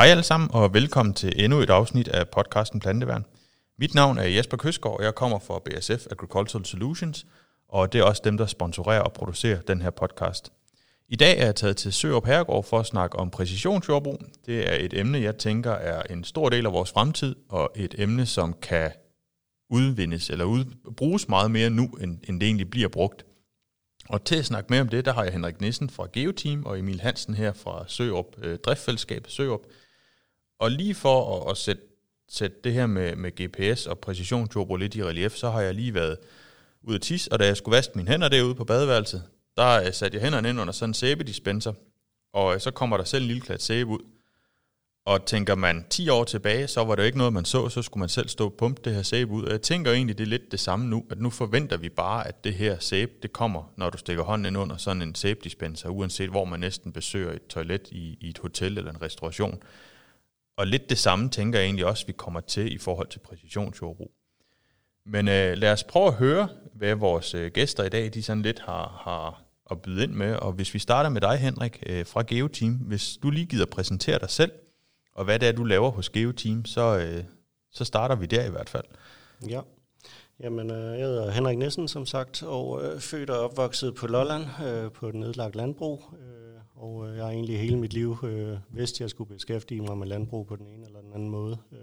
Hej alle sammen, og velkommen til endnu et afsnit af podcasten Planteværn. Mit navn er Jesper Køsgaard, og jeg kommer fra BSF Agricultural Solutions, og det er også dem, der sponsorerer og producerer den her podcast. I dag er jeg taget til Sørup Herregård for at snakke om præcisionsjordbrug. Det er et emne, jeg tænker er en stor del af vores fremtid, og et emne, som kan udvindes eller ud, bruges meget mere nu, end, end det egentlig bliver brugt. Og til at snakke mere om det, der har jeg Henrik Nissen fra Geoteam og Emil Hansen her fra Sørup, øh, Driftfællesskabet Sørup. Og lige for at, at sætte, sætte det her med, med GPS og præcisionsjordbrug lidt i relief, så har jeg lige været ude at tisse, og da jeg skulle vaske mine hænder derude på badeværelset, der øh, satte jeg hænderne ind under sådan en sæbedispenser, og øh, så kommer der selv en lille klat sæbe ud. Og tænker man 10 år tilbage, så var det jo ikke noget, man så, så skulle man selv stå og pumpe det her sæbe ud. Og jeg tænker egentlig, det er lidt det samme nu, at nu forventer vi bare, at det her sæbe, det kommer, når du stikker hånden ind under sådan en sæbedispenser, uanset hvor man næsten besøger et toilet i, i et hotel eller en restauration. Og lidt det samme tænker jeg egentlig også, vi kommer til i forhold til præcisionsjordbrug. Men øh, lad os prøve at høre, hvad vores øh, gæster i dag de sådan lidt har, har at byde ind med. Og hvis vi starter med dig, Henrik, øh, fra GeoTeam. Hvis du lige gider præsentere dig selv, og hvad det er, du laver hos GeoTeam, så, øh, så starter vi der i hvert fald. Ja. Jamen, øh, jeg hedder Henrik Nissen, som sagt, og øh, født og opvokset på Lolland, øh, på et nedlagt landbrug. Øh, og øh, jeg har egentlig hele mit liv øh, vidst, at jeg skulle beskæftige mig med landbrug på den ene eller den anden måde. Øh,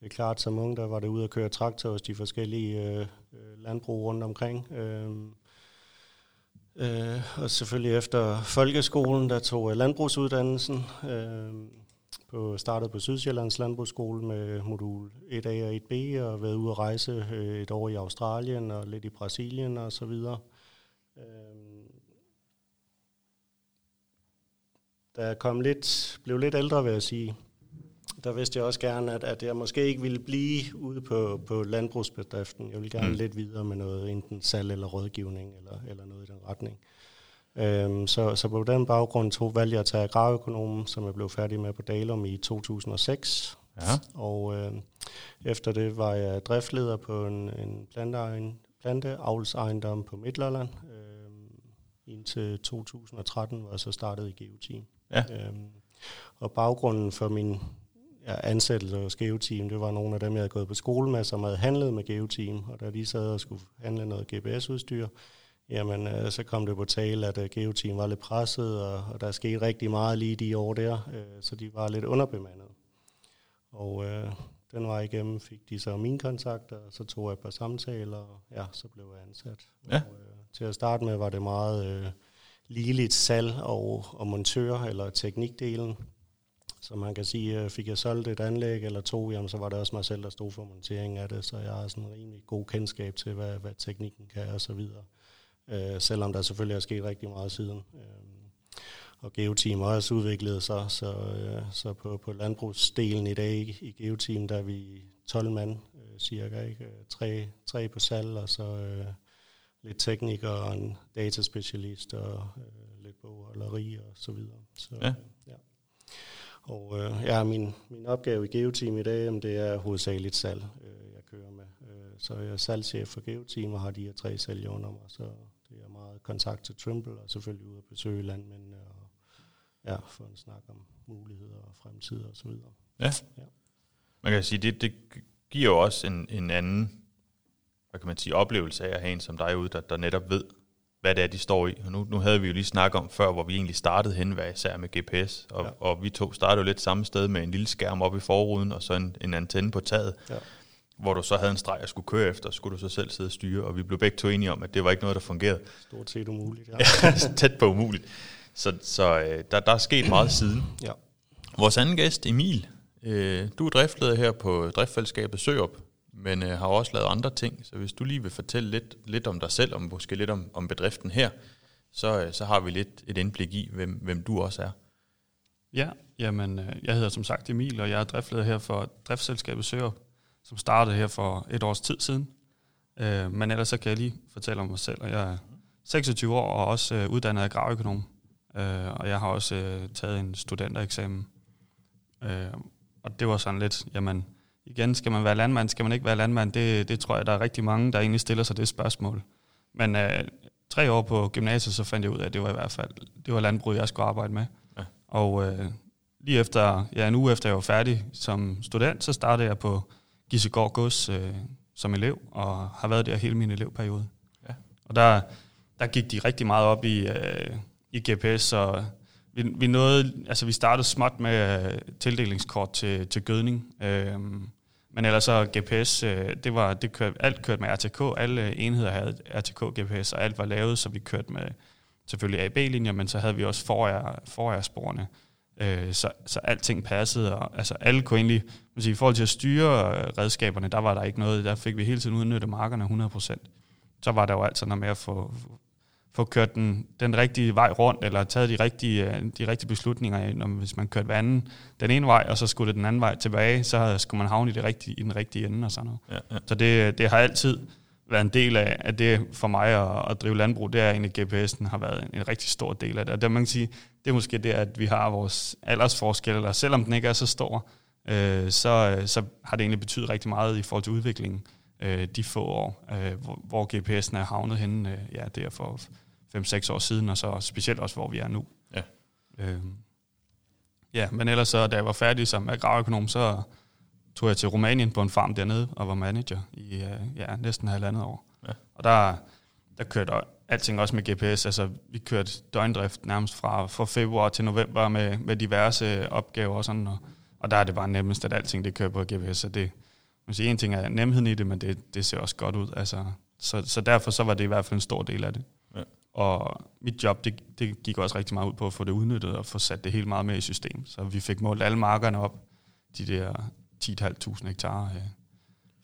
det er klart, som ung, der var det ud at køre traktor hos de forskellige øh, øh landbrug rundt omkring. Øh, øh, og selvfølgelig efter folkeskolen, der tog jeg landbrugsuddannelsen. Øh, på, startede på Sydsjællands Landbrugsskole med modul 1A og 1B, og været ude at rejse øh, et år i Australien og lidt i Brasilien og så videre. Øh, da jeg kom lidt, blev lidt ældre, vil jeg sige, der vidste jeg også gerne, at, at jeg måske ikke ville blive ude på, på landbrugsbedriften. Jeg ville gerne mm. lidt videre med noget, enten salg eller rådgivning, eller, eller noget i den retning. Øhm, så, så på den baggrund tog valgte jeg at tage agrarøkonomen, som jeg blev færdig med på Dalum i 2006. Ja. Og øh, efter det var jeg driftleder på en, en planteavlsejendom planteavlsejendom på Midtjylland. Øh, indtil 2013, hvor jeg så startede i Geoteam. Ja. Øhm, og baggrunden for min ja, ansættelse hos Geoteam, det var nogle af dem, jeg havde gået på skole med, som havde handlet med Geoteam, og da de sad og skulle handle noget GPS-udstyr, jamen øh, så kom det på tale, at uh, Geoteam var lidt presset, og, og der skete rigtig meget lige de år der, øh, så de var lidt underbemandet. Og øh, den var igennem, fik de så mine kontakter, og så tog jeg et par samtaler, og ja, så blev jeg ansat. Ja. Og, øh, til at starte med var det meget øh, ligeligt salg og, og montør, eller teknikdelen. Så man kan sige, øh, fik jeg solgt et anlæg eller to, jamen, så var det også mig selv, der stod for montering af det, så jeg har sådan en rimelig god kendskab til, hvad, hvad teknikken kan og så videre. Øh, selvom der selvfølgelig er sket rigtig meget siden. Øh, og Geoteam har også udviklet sig, så, øh, så på, på landbrugsdelen i dag i Geoteam, der er vi 12 mand øh, cirka, ikke? Øh, tre, tre på salg, og så øh, lidt tekniker og en dataspecialist og øh, lidt bogholderi og så videre. Så, ja. ja. Og øh, ja, min, min opgave i Geoteam i dag, det er hovedsageligt salg, øh, jeg kører med. Øh, så jeg er salgschef for Geoteam og har de her tre sælgere under mig, så det er meget kontakt til Trimble og selvfølgelig ud at besøge landmændene og ja, få en snak om muligheder og fremtid og så videre. Ja. ja. Man kan sige, det, det giver jo også en, en anden hvad kan man sige, oplevelse af at have en som dig ude, der, der netop ved, hvad det er, de står i. Og nu, nu havde vi jo lige snakket om før, hvor vi egentlig startede hen, hvad især med GPS. Og, ja. og vi to startede jo lidt samme sted med en lille skærm oppe i forruden, og så en, en antenne på taget. Ja. Hvor du så havde en streg, jeg skulle køre efter, skulle du så selv sidde og styre. Og vi blev begge to enige om, at det var ikke noget, der fungerede. Stort set umuligt, ja. Tæt på umuligt. Så, så øh, der, der er sket meget siden. Ja. Vores anden gæst, Emil, øh, du er driftleder her på driftfællesskabet Søop men øh, har også lavet andre ting. Så hvis du lige vil fortælle lidt, lidt om dig selv, og måske lidt om, om bedriften her, så, øh, så har vi lidt et indblik i, hvem, hvem du også er. Ja, jamen, øh, jeg hedder som sagt Emil, og jeg er driftleder her for driftsselskabet Søger, som startede her for et års tid siden. Øh, men ellers så kan jeg lige fortælle om mig selv, og jeg er 26 år og også øh, uddannet agrarøkonom. Øh, og jeg har også øh, taget en studentereksamen. Øh, og det var sådan lidt, jamen, igen, skal man være landmand, skal man ikke være landmand? Det, det tror jeg, der er rigtig mange, der egentlig stiller sig det spørgsmål. Men øh, tre år på gymnasiet, så fandt jeg ud af, at det var i hvert fald det var landbrug, jeg skulle arbejde med. Ja. Og øh, lige efter, ja, en uge efter jeg var færdig som student, så startede jeg på Gisegård Gods øh, som elev, og har været der hele min elevperiode. Ja. Og der, der gik de rigtig meget op i, øh, i GPS, og vi, vi, nåede, altså vi startede småt med øh, uh, tildelingskort til, til gødning, øh, men ellers så GPS, øh, det var, det kørte, alt kørte med RTK, alle enheder havde RTK GPS, og alt var lavet, så vi kørte med selvfølgelig AB-linjer, men så havde vi også forærsporene. Øh, så, så alting passede, og altså alle kunne egentlig, man sige, i forhold til at styre øh, redskaberne, der var der ikke noget, der fik vi hele tiden udnyttet markerne 100%. Så var der jo altid noget med at få, få kørt den, den rigtige vej rundt, eller taget de rigtige, øh, de rigtige beslutninger, når, hvis man kørte vandet den ene vej, og så skulle det den anden vej tilbage, så skulle man havne i, det rigtige, i den rigtige ende og sådan noget. Ja, ja. Så det, det har altid været en del af, af det for mig at, at drive landbrug, det er egentlig, GPS'en har været en, en rigtig stor del af det. Og det, man kan sige, det er måske det, at vi har vores aldersforskel, eller selvom den ikke er så stor, øh, så, så har det egentlig betydet rigtig meget i forhold til udviklingen øh, de få år, øh, hvor, hvor GPS'en er havnet henne, øh, ja, det er for 5-6 år siden, og så specielt også, hvor vi er nu. Ja. Øh, ja, men ellers så, da jeg var færdig som agrarøkonom, så tog jeg til Rumænien på en farm dernede, og var manager i øh, ja, næsten halvandet år. Ja. Og der, der kørte alting også med GPS. Altså, vi kørte døgndrift nærmest fra, fra februar til november med, med diverse opgaver og sådan, og, og der er det bare nemmest, at alting det kører på GPS, så det, man siger, en ting er nemheden i det, men det, det ser også godt ud. Altså, så, så derfor så var det i hvert fald en stor del af det. Og mit job, det, det gik også rigtig meget ud på at få det udnyttet og få sat det helt meget med i system. Så vi fik målt alle markerne op, de der 10.500 hektar. Øh,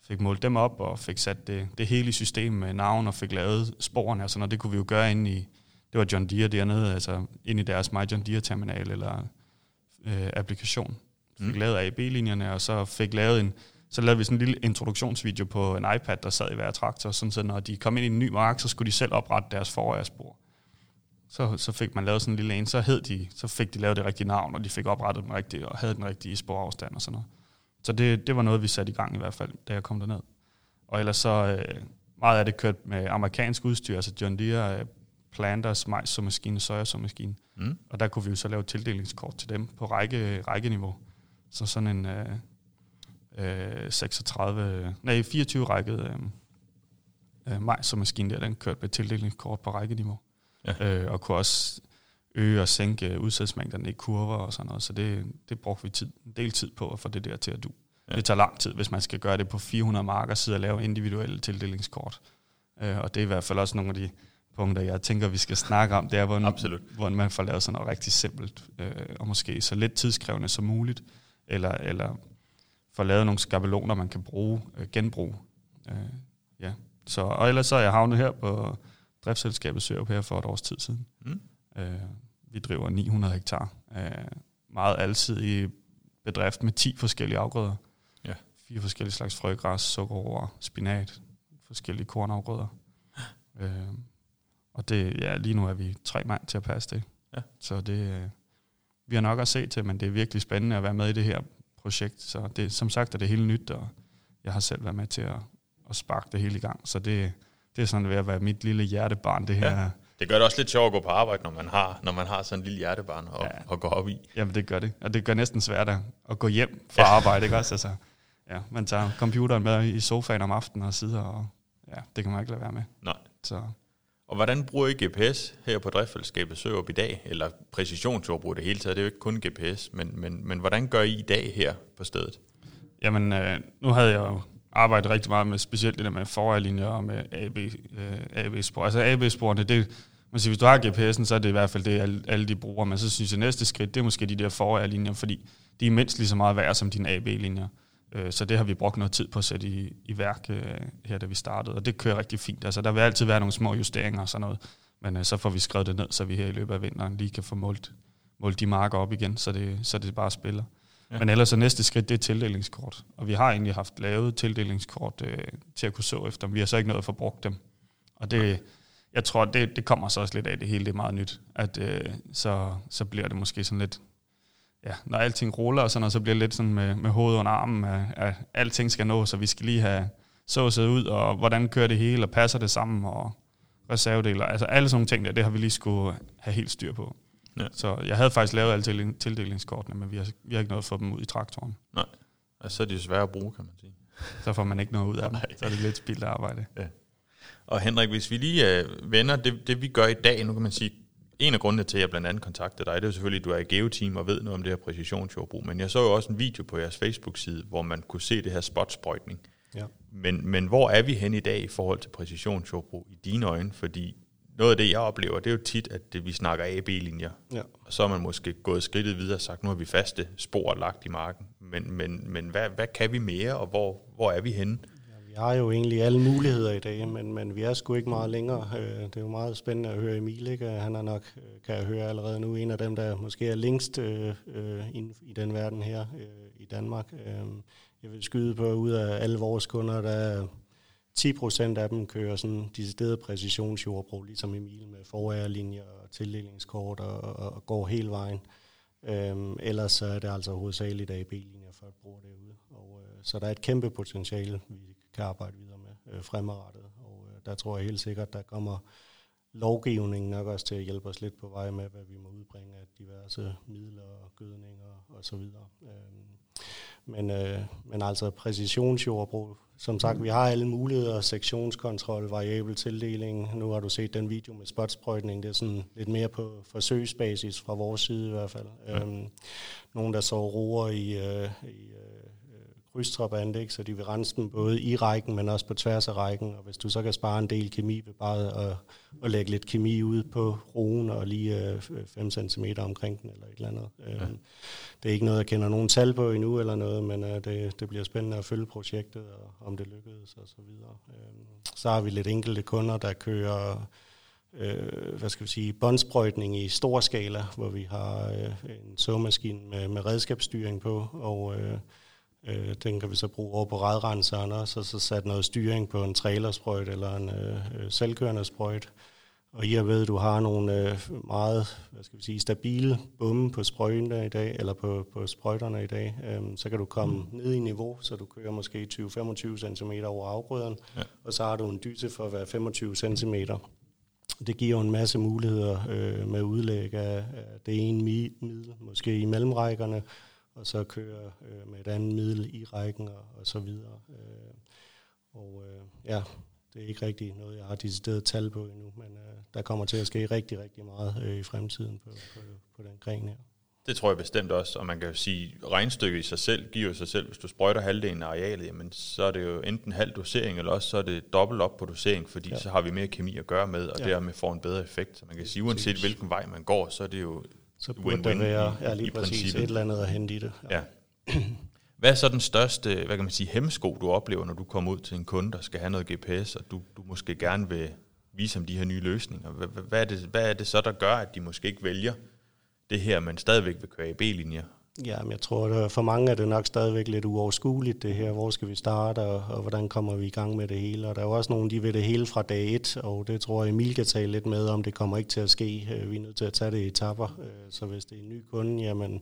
fik målt dem op og fik sat det, det hele i system med navn og fik lavet sporene og sådan noget. Det kunne vi jo gøre inde i, det var John Deere dernede, altså ind i deres My John Deere terminal eller øh, applikation. Fik mm. lavet AB-linjerne, og så fik lavet en, så lavede vi sådan en lille introduktionsvideo på en iPad, der sad i hver traktor, sådan så når de kom ind i en ny mark, så skulle de selv oprette deres forrejrspor. Så, så fik man lavet sådan en lille en, så, hed de, så fik de lavet det rigtige navn, og de fik oprettet den rigtige, og havde den rigtige sporafstand og sådan noget. Så det, det var noget, vi satte i gang i hvert fald, da jeg kom derned. Og ellers så øh, meget af det kørt med amerikansk udstyr, altså John Deere, øh, Planters, majs som maskine, soja som maskine. Mm. Og der kunne vi jo så lave tildelingskort til dem på række, rækkeniveau. Så sådan en øh, øh, 36, nej 24 rækket øh, øh, majs som maskine der, den kørte med tildelingskort på rækkeniveau. Ja. Øh, og kunne også øge og sænke udsætsmængderne i kurver og sådan noget. Så det, det brugte vi tid, en del tid på at få det der til at du. Ja. Det tager lang tid, hvis man skal gøre det på 400 marker, sidde og lave individuelle tildelingskort. Øh, og det er i hvert fald også nogle af de punkter, jeg tænker, vi skal snakke om. Det er, hvor, Absolut. hvor man får lavet sådan noget rigtig simpelt, øh, og måske så lidt tidskrævende som muligt, eller, eller får lavet nogle skabeloner, man kan bruge, øh, genbruge. Øh, ja. så, og ellers så er jeg havnet her på driftsselskabet Sørup her for et års tid siden. Mm. Øh, vi driver 900 hektar. Øh, meget alsidig bedrift med 10 forskellige afgrøder. Ja. Fire forskellige slags frøgræs, sukkerroer, spinat, forskellige kornafgrøder. Øh, og det, ja, lige nu er vi tre mand til at passe det. Ja. Så det, øh, vi har nok at se til, men det er virkelig spændende at være med i det her projekt. Så det, som sagt er det helt nyt, og jeg har selv været med til at, at sparke det hele i gang. Så det, det er sådan ved at være mit lille hjertebarn, det her. Ja. Det gør det også lidt sjovt at gå på arbejde, når man har, når man har sådan en lille hjertebarn at, ja. at gå op i. Jamen det gør det, og det gør næsten svært at, at gå hjem fra ja. arbejde, ikke også? Altså, ja, man tager computeren med i sofaen om aftenen og sidder, og ja, det kan man ikke lade være med. Nej. Så. Og hvordan bruger I GPS her på driftsfællesskabet Sørup i dag? Eller præcisionsjordbrug det hele taget, det er jo ikke kun GPS, men, men, men hvordan gør I i dag her på stedet? Jamen, øh, nu havde jeg jo arbejdet rigtig meget med specielt det der med forejlinjer og med AB, øh, AB-spor. Altså AB-sporene, det, man siger, hvis du har GPS'en, så er det i hvert fald det, alle, alle de bruger. Men så synes jeg, at næste skridt, det er måske de der forejlinjer, fordi de er mindst lige så meget værd som dine AB-linjer. Øh, så det har vi brugt noget tid på at sætte i, i værk øh, her, da vi startede. Og det kører rigtig fint. Altså, der vil altid være nogle små justeringer og sådan noget. Men øh, så får vi skrevet det ned, så vi her i løbet af vinteren lige kan få målt, målt de marker op igen, så det, så det bare spiller. Ja. Men ellers så næste skridt, det er tildelingskort. Og vi har egentlig haft lavet tildelingskort øh, til at kunne så efter dem. Vi har så ikke nået at få brugt dem. Og det, jeg tror, det, det kommer så også lidt af det hele. Det er meget nyt. At, øh, så, så bliver det måske sådan lidt ja, når alting ruller og sådan noget, så bliver det lidt sådan med, med hovedet under armen, at, at alting skal nå, så vi skal lige have såset ud, og hvordan kører det hele, og passer det sammen, og reservedeler. Altså alle sådan nogle ting der, det har vi lige skulle have helt styr på. Ja. Så jeg havde faktisk lavet alle tildelingskortene, men vi har, vi har ikke noget for dem ud i traktoren. Nej, altså, så er de svære at bruge, kan man sige. Så får man ikke noget ud af dem. Så er det lidt spildt arbejde. Ja. Og Henrik, hvis vi lige uh, vender det, det, vi gør i dag, nu kan man sige, en af grundene til, at jeg blandt andet kontaktede dig, det er selvfølgelig, at du er i geoteam og ved noget om det her præcisionsjordbrug. Men jeg så jo også en video på jeres Facebook-side, hvor man kunne se det her spotsprøjtning. Ja. Men, men hvor er vi hen i dag i forhold til præcisionsjordbrug i dine øjne? Fordi noget af det, jeg oplever, det er jo tit, at det, vi snakker A-B-linjer. Ja. Og så er man måske gået skridtet videre og sagt, nu har vi faste spor lagt i marken. Men, men, men hvad, hvad kan vi mere, og hvor, hvor er vi henne? Vi har jo egentlig alle muligheder i dag, men, men vi er sgu ikke meget længere. Øh, det er jo meget spændende at høre Emil, ikke? Øh, han er nok, øh, kan jeg høre allerede nu, en af dem, der måske er længst øh, øh i den verden her øh, i Danmark. Øh, jeg vil skyde på, ud af alle vores kunder, der er 10 procent af dem kører sådan decideret præcisionsjordbrug, ligesom Emil med forærlinjer og tildelingskort og, og går hele vejen. Øhm, ellers så er det altså hovedsageligt AB-linjer, folk bruger det ude. Og, øh, så der er et kæmpe potentiale, vi kan arbejde videre med øh, fremadrettet. Og øh, der tror jeg helt sikkert, der kommer lovgivningen nok også til at hjælpe os lidt på vej med, hvad vi må udbringe af diverse midler og gødninger og så videre. Øhm, men, øh, men altså præcisionsjordbrug, som sagt, vi har alle muligheder, sektionskontrol, variabel tildeling. Nu har du set den video med spotsprøjtning, det er sådan lidt mere på forsøgsbasis fra vores side i hvert fald. Ja. Øhm, nogen, der så roer i, øh, i øh, krydstroppanlæg, så de vil rense dem både i rækken, men også på tværs af rækken. Og hvis du så kan spare en del kemi ved bare at, at lægge lidt kemi ud på roen og lige 5 øh, cm omkring den eller et eller andet. Ja. Øhm, det er ikke noget, jeg kender nogen tal på endnu eller noget, men øh, det, det bliver spændende at følge projektet, og om det lykkedes og så videre. Øhm, så har vi lidt enkelte kunder, der kører øh, hvad skal vi sige, båndsprøjtning i stor skala, hvor vi har øh, en såmaskine med, med redskabsstyring på, og øh, Øh, den kan vi så bruge over på redrenseren også, og så sat noget styring på en trailersprøjt eller en øh, øh selvkørende sprøjt. Og i og ved, at du har nogle øh, meget hvad skal vi sige, stabile bumme på sprøjterne i dag, eller på, på sprøjterne i dag, øh, så kan du komme mm. ned i niveau, så du kører måske 20-25 cm over afgrøden, ja. og så har du en dyse for hver 25 cm. Det giver jo en masse muligheder øh, med udlæg af, af det ene middel, måske i mellemrækkerne, og så køre øh, med et andet middel i rækken og, og så videre. Øh, og øh, ja, det er ikke rigtig noget, jeg har decideret tal på endnu, men øh, der kommer til at ske rigtig, rigtig meget øh, i fremtiden på, på, på den gren her. Det tror jeg bestemt også, og man kan jo sige, at regnstykket i sig selv giver sig selv, hvis du sprøjter halvdelen af arealet, jamen, så er det jo enten halv dosering, eller også så er det dobbelt op på dosering, fordi ja. så har vi mere kemi at gøre med, og ja. dermed får en bedre effekt. Så man kan sige, uanset hvilken vej man går, så er det jo så burde win-win der være ja, lige i præcis princippet. et eller andet at hente i det. Ja. ja. Hvad er så den største hvad kan man sige, hemmesko, du oplever, når du kommer ud til en kunde, der skal have noget GPS, og du, du måske gerne vil vise om de her nye løsninger? Hvad, hvad, er det, hvad er det så, der gør, at de måske ikke vælger det her, men stadigvæk vil køre i B-linjer? Ja, men jeg tror, at øh, for mange er det nok stadigvæk lidt uoverskueligt det her. Hvor skal vi starte, og, og hvordan kommer vi i gang med det hele? Og der er jo også nogen, de vil det hele fra dag et, og det tror jeg, Emil kan tale lidt med om. Det kommer ikke til at ske. Øh, vi er nødt til at tage det i etapper. Øh, så hvis det er en ny kunde, jamen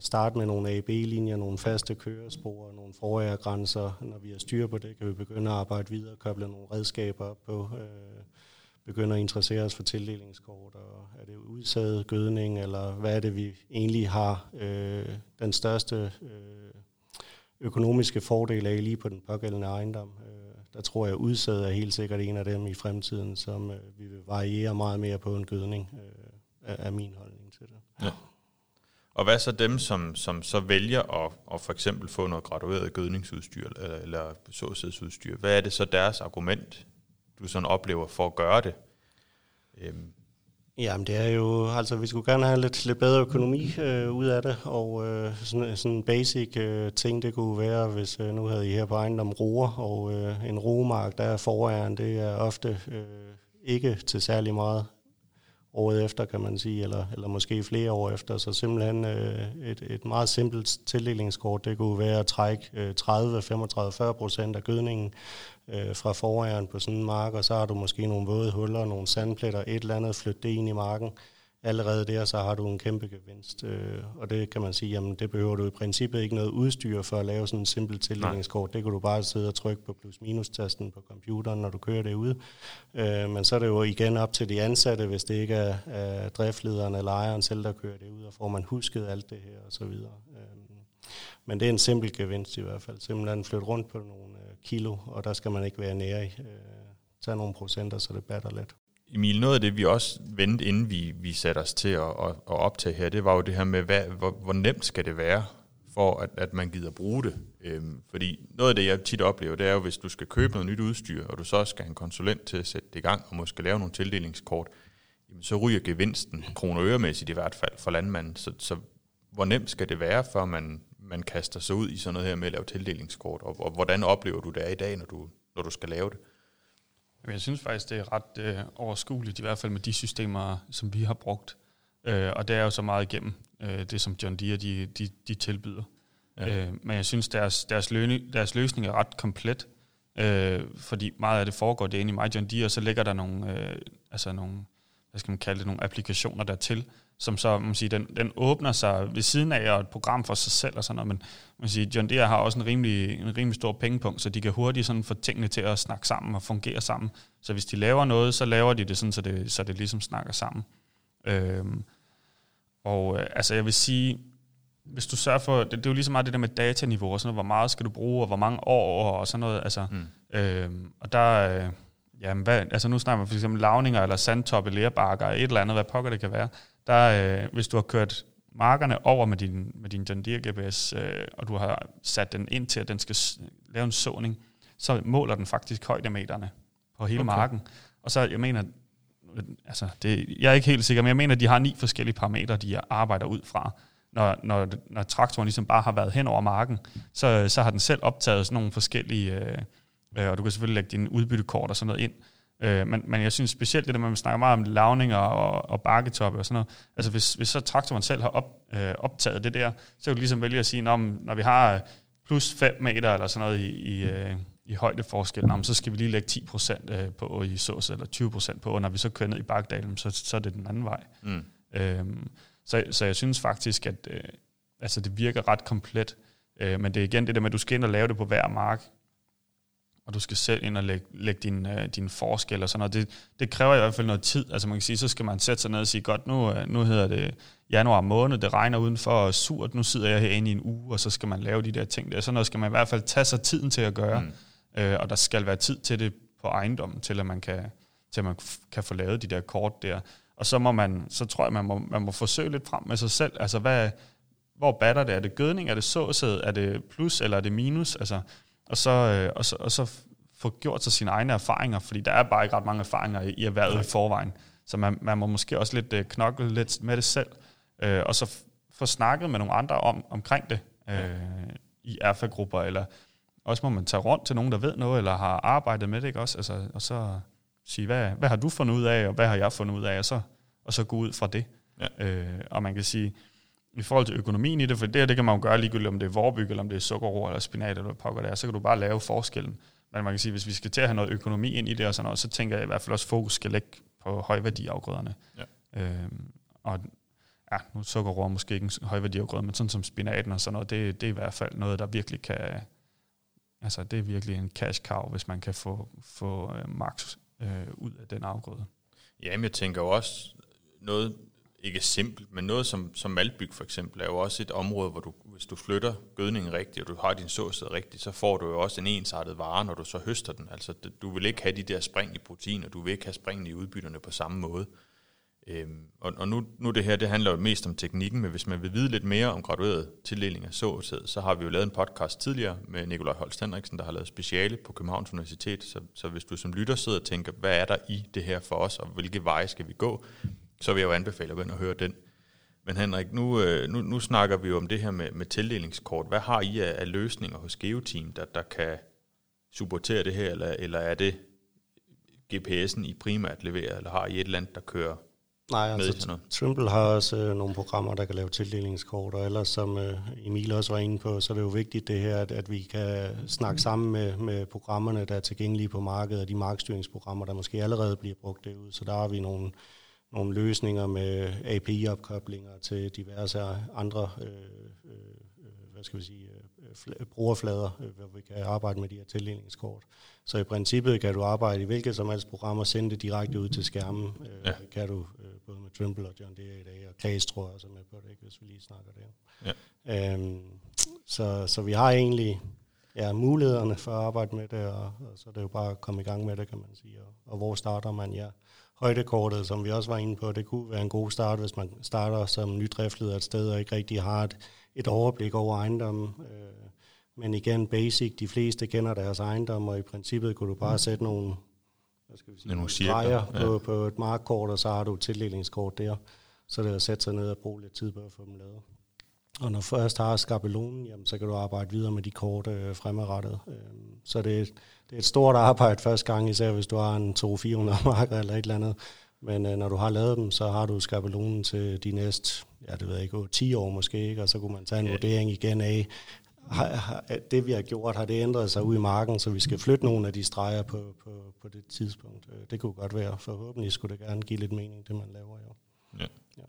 start med nogle AB-linjer, nogle faste kørespor, nogle forærgrænser. Når vi har styr på det, kan vi begynde at arbejde videre, koble nogle redskaber op på begynder at interessere os for tildelingskort, og er det udsaget gødning, eller hvad er det, vi egentlig har øh, den største øh, økonomiske fordel af lige på den pågældende ejendom. Øh, der tror jeg, at er helt sikkert en af dem i fremtiden, som øh, vi vil variere meget mere på en gødning, øh, er min holdning til det. Ja. Og hvad så dem, som, som så vælger at, at for eksempel få noget gradueret gødningsudstyr eller, eller såsædsudstyr? Hvad er det så deres argument du sådan oplever for at gøre det? Øhm. Jamen det er jo, altså vi skulle gerne have lidt, lidt bedre økonomi øh, ud af det, og øh, sådan, sådan en basic øh, ting, det kunne være, hvis øh, nu havde I her på ejendom roer, og øh, en roemark, der er foran, det er ofte øh, ikke til særlig meget året efter, kan man sige, eller, eller måske flere år efter. Så simpelthen øh, et, et meget simpelt tildelingskort, det kunne være at trække øh, 30, 35, 40 procent af gødningen øh, fra foræren på sådan en mark, og så har du måske nogle våde huller, nogle sandpletter, et eller andet, flytte det ind i marken. allerede der, så har du en kæmpe gevinst. Øh, og det kan man sige, jamen det behøver du i princippet ikke noget udstyr for at lave sådan en simpel tildækningskort. Det kan du bare sidde og trykke på plus-minus-tasten på computeren, når du kører det ud. Øh, men så er det jo igen op til de ansatte, hvis det ikke er, er driftlederen eller ejeren selv, der kører det ud, og får man husket alt det her og så videre. Øh, men det er en simpel gevinst i hvert fald. Simpelthen flytte rundt på nogle kilo, og der skal man ikke være nære i. Øh, tage nogle procenter, så det batter lidt. Emil, noget af det, vi også vendte, inden vi, vi satte os til at, at, at optage her, det var jo det her med, hvad, hvor, hvor nemt skal det være, for at, at man gider bruge det. Øhm, fordi noget af det, jeg tit oplever, det er jo, hvis du skal købe noget nyt udstyr, og du så skal have en konsulent til at sætte det i gang, og måske lave nogle tildelingskort, jamen, så ryger gevinsten, kroner øremæssigt i hvert fald, for landmanden. Så, så hvor nemt skal det være, før man, man kaster sig ud i sådan noget her med at lave tildelingskort, og, og hvordan oplever du det er i dag, når du, når du skal lave det? Jeg synes faktisk, det er ret øh, overskueligt, i hvert fald med de systemer, som vi har brugt. Øh, og det er jo så meget igennem øh, det, som John Deere de, de, de tilbyder. Ja. Øh, men jeg synes, deres, deres, løne, deres løsning er ret komplet, øh, fordi meget af det foregår det inde i My John Deere, og så ligger der nogle, øh, altså nogle, hvad skal man kalde det, nogle applikationer dertil, som så, man sige, den, den åbner sig ved siden af og et program for sig selv og sådan noget, men man siger, John Deere har også en rimelig, en rimelig stor pengepunkt, så de kan hurtigt sådan få tingene til at snakke sammen og fungere sammen. Så hvis de laver noget, så laver de det sådan, så det, så det ligesom snakker sammen. Øhm, og øh, altså jeg vil sige, hvis du sørger for, det, det er jo lige så meget det der med dataniveau og sådan noget, hvor meget skal du bruge, og hvor mange år og sådan noget, altså, mm. øhm, og der, øh, jamen hvad, altså nu snakker man for eksempel lavninger eller sandtoppe, lærbakker, et eller andet, hvad pokker det kan være, der, øh, hvis du har kørt markerne over med din, med din John Deere GPS, øh, og du har sat den ind til, at den skal lave en såning, så måler den faktisk højdemeterne på hele okay. marken. Og så, jeg mener, altså, det, jeg er ikke helt sikker, men jeg mener, at de har ni forskellige parametre, de arbejder ud fra. Når, når, når traktoren ligesom bare har været hen over marken, så, så har den selv optaget sådan nogle forskellige, øh, øh, og du kan selvfølgelig lægge din udbyttekort og sådan noget ind, Øh, men, men jeg synes specielt det der, man snakker meget om lavninger og, og bakketoppe og sådan noget. Altså hvis, hvis så traktoren selv har op, øh, optaget det der, så kan du ligesom vælge at sige, når, når vi har plus 5 meter eller sådan noget i, i, øh, i højdeforskel, nå, så skal vi lige lægge 10 procent øh, på i sås, eller 20 procent på, og når vi så kører ned i bakdalen, så, så er det den anden vej. Mm. Øhm, så, så jeg synes faktisk, at øh, altså det virker ret komplet, øh, men det er igen det der med, at du skal ind og lave det på hver mark, og du skal selv ind og lægge, lægge din, øh, din forskel og sådan noget. Det, det kræver i hvert fald noget tid. Altså man kan sige, så skal man sætte sig ned og sige, godt, nu, øh, nu hedder det januar måned, det regner udenfor og surt, nu sidder jeg herinde i en uge, og så skal man lave de der ting der. Sådan noget skal man i hvert fald tage sig tiden til at gøre, mm. øh, og der skal være tid til det på ejendommen, til at man kan, til at man kan få lavet de der kort der. Og så må man, så tror jeg, man må, man må forsøge lidt frem med sig selv. Altså hvad, hvor batter det? Er det gødning? Er det såsæd? Er det plus? Eller er det minus? Altså, og så, øh, og så, og så få gjort sig sine egne erfaringer, fordi der er bare ikke ret mange erfaringer i, i erhvervet i forvejen. Så man, man må måske også lidt øh, knokle lidt med det selv, øh, og så få snakket med nogle andre om omkring det øh, i erfagrupper, eller også må man tage rundt til nogen, der ved noget, eller har arbejdet med det, ikke også? Altså, og så sige, hvad, hvad har du fundet ud af, og hvad har jeg fundet ud af, og så, og så gå ud fra det. Ja. Øh, og man kan sige, i forhold til økonomien i det, for det det kan man jo gøre ligegyldigt, om det er vorbyg, eller om det er sukkerroer, eller spinat, eller hvad det er, så kan du bare lave forskellen. Men man kan sige, hvis vi skal til at have noget økonomi ind i det og sådan noget, så tænker jeg i hvert fald også, at fokus skal lægge på højværdiafgrøderne. Ja. Øhm, og ja, nu er sukkerroer måske ikke en højværdiafgrøde, men sådan som spinaten og sådan noget, det, det er i hvert fald noget, der virkelig kan, altså det er virkelig en cash cow, hvis man kan få, få øh, max øh, ud af den afgrøde. Jamen, jeg tænker også noget, ikke simpelt, men noget som, som Malbyg for eksempel, er jo også et område, hvor du, hvis du flytter gødningen rigtigt, og du har din såsæd rigtigt, så får du jo også en ensartet vare, når du så høster den. Altså, du vil ikke have de der spring i protein, og du vil ikke have spring i udbytterne på samme måde. Øhm, og og nu, nu det her, det handler jo mest om teknikken, men hvis man vil vide lidt mere om gradueret tildeling af såsæd, så har vi jo lavet en podcast tidligere med Nikolaj Holst Henriksen, der har lavet speciale på Københavns Universitet. Så, så hvis du som lytter sidder og tænker, hvad er der i det her for os, og hvilke veje skal vi gå, så vil jeg jo anbefale at høre den. Men Henrik, nu, øh, nu, nu snakker vi jo om det her med, med tildelingskort. Hvad har I af, af løsninger hos GeoTeam, der, der kan supportere det her, eller, eller er det GPS'en I primært leverer, eller har I et eller andet, der kører Nej, altså sådan noget? Trimble har også øh, nogle programmer, der kan lave tildelingskort, og ellers som øh, Emil også var inde på, så er det jo vigtigt det her, at, at vi kan snakke sammen med, med programmerne, der er tilgængelige på markedet, og de markstyringsprogrammer, der måske allerede bliver brugt derude. Så der har vi nogle nogle løsninger med API-opkoblinger til diverse andre øh, øh, hvad skal vi sige, øh, brugerflader, øh, hvor vi kan arbejde med de her tildelingskort. Så i princippet kan du arbejde i hvilket som helst program og sende det direkte ud til skærmen. Øh, ja. Det kan du både med Trimble og John Deere i dag, og Case tror jeg også er med på det, hvis vi lige snakker det. Ja. Øhm, så, så vi har egentlig ja, mulighederne for at arbejde med det, og, og så er det jo bare at komme i gang med det, kan man sige. Og, og hvor starter man? Ja, højdekortet, som vi også var inde på, det kunne være en god start, hvis man starter som nydriftleder et sted og ikke rigtig har et, et overblik over ejendommen. Øh, men igen, basic, de fleste kender deres ejendom, og i princippet kunne du bare mm. sætte nogle, hvad skal vi sige, nogle streger ja. på, på et markkort, og så har du et tildelingskort der. Så det er at sætte sig ned og bruge lidt tid på at få dem lavet. Og når først har skabelonen, jamen, så kan du arbejde videre med de kort øh, fremadrettet. Øh, så det er, det er et stort arbejde første gang, især hvis du har en 200-400 marker eller et eller andet. Men øh, når du har lavet dem, så har du skabelonen til de næste, ja det ved jeg ikke, 10 år måske, ikke? og så kunne man tage en ja. vurdering igen af, har, har, det vi har gjort, har det ændret sig ud i marken, så vi skal flytte nogle af de streger på, på, på det tidspunkt. Øh, det kunne godt være. Forhåbentlig skulle det gerne give lidt mening, det man laver jo. Ja. ja.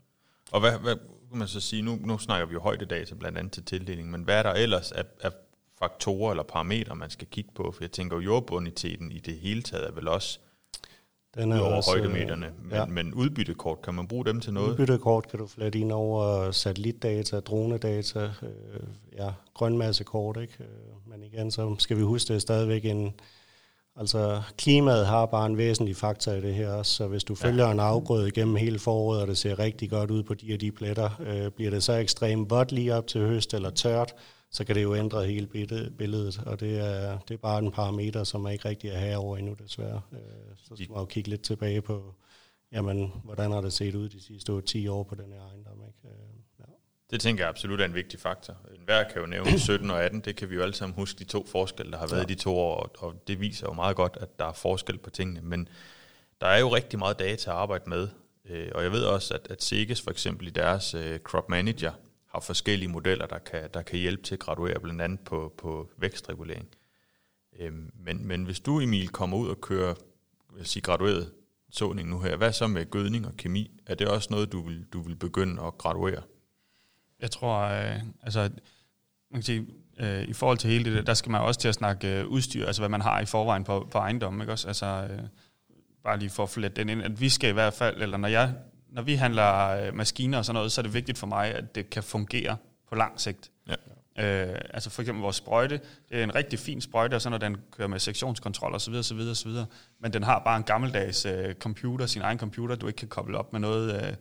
Og hvad, hvad kan man så sige, nu, nu snakker vi jo højdedata blandt andet til tildeling, men hvad er der ellers af, af faktorer eller parametre, man skal kigge på? For jeg tænker, jordboniteten i det hele taget er vel også den er over også, højdemeterne, men, ja. men udbyttekort, kan man bruge dem til noget? Udbyttekort kan du flette ind over satellitdata, dronedata, øh, ja, grønmassekort, ikke? Øh, men igen, så skal vi huske, det er stadigvæk en, altså klimaet har bare en væsentlig faktor i det her også, så hvis du følger ja. en afgrøde igennem hele foråret, og det ser rigtig godt ud på de og de pletter, øh, bliver det så ekstremt vådt lige op til høst eller tørt, så kan det jo ændre hele billedet, og det er, det er bare en parameter, som er ikke rigtig er herover endnu desværre. Øh, så skal man jo kigge lidt tilbage på, jamen, hvordan har det set ud de sidste 10 år på den her ejendom. Ikke? Øh, ja. Det tænker jeg absolut er en vigtig faktor. Hver kan jo nævne 17 og 18, det kan vi jo alle sammen huske, de to forskelle, der har været ja. i de to år, og det viser jo meget godt, at der er forskel på tingene, men der er jo rigtig meget data at arbejde med, øh, og jeg ved også, at, at Seges for eksempel i deres crop manager, har forskellige modeller, der kan, der kan hjælpe til at graduere, blandt andet på, på vækstregulering. Øhm, men, men hvis du, Emil, kommer ud og kører vil sige, gradueret såning nu her, hvad så med gødning og kemi? Er det også noget, du vil, du vil begynde at graduere? Jeg tror, øh, altså, man kan sige, øh, i forhold til hele det, der skal man også til at snakke øh, udstyr, altså hvad man har i forvejen på, på ejendommen, ikke også? Altså, øh, bare lige for at lidt den ind, at vi skal i hvert fald, eller når jeg når vi handler øh, maskiner og sådan noget, så er det vigtigt for mig, at det kan fungere på lang sigt. Ja. Øh, altså for eksempel vores sprøjte, det er en rigtig fin sprøjte, og så når den kører med sektionskontrol osv., så videre, så videre, men den har bare en gammeldags øh, computer, sin egen computer, du ikke kan koble op med noget, øh,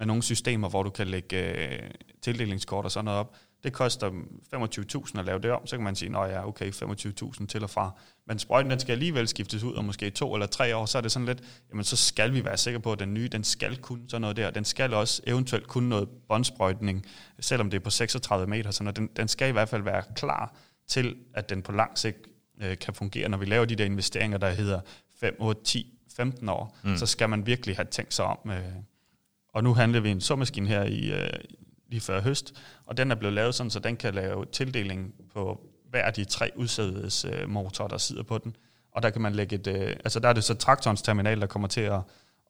med nogle systemer, hvor du kan lægge øh, tildelingskort og sådan noget op. Det koster 25.000 at lave det om, så kan man sige, at ja, okay, 25.000 til og fra. Men sprøjten, den skal alligevel skiftes ud om måske to eller tre år, så er det sådan lidt, jamen så skal vi være sikre på, at den nye, den skal kunne sådan noget der. Den skal også eventuelt kunne noget båndsprøjtning, selvom det er på 36 meter, så den, den skal i hvert fald være klar til, at den på lang sigt øh, kan fungere. Når vi laver de der investeringer, der hedder 5, 8, 10, 15 år, mm. så skal man virkelig have tænkt sig om. Øh, og nu handler vi en såmaskine her i, øh, lige før høst, og den er blevet lavet sådan, så den kan lave tildeling på hver af de tre udsædelsesmotorer, øh, der sidder på den. Og der kan man lægge et, øh, altså der er det så traktorens terminal, der kommer til at,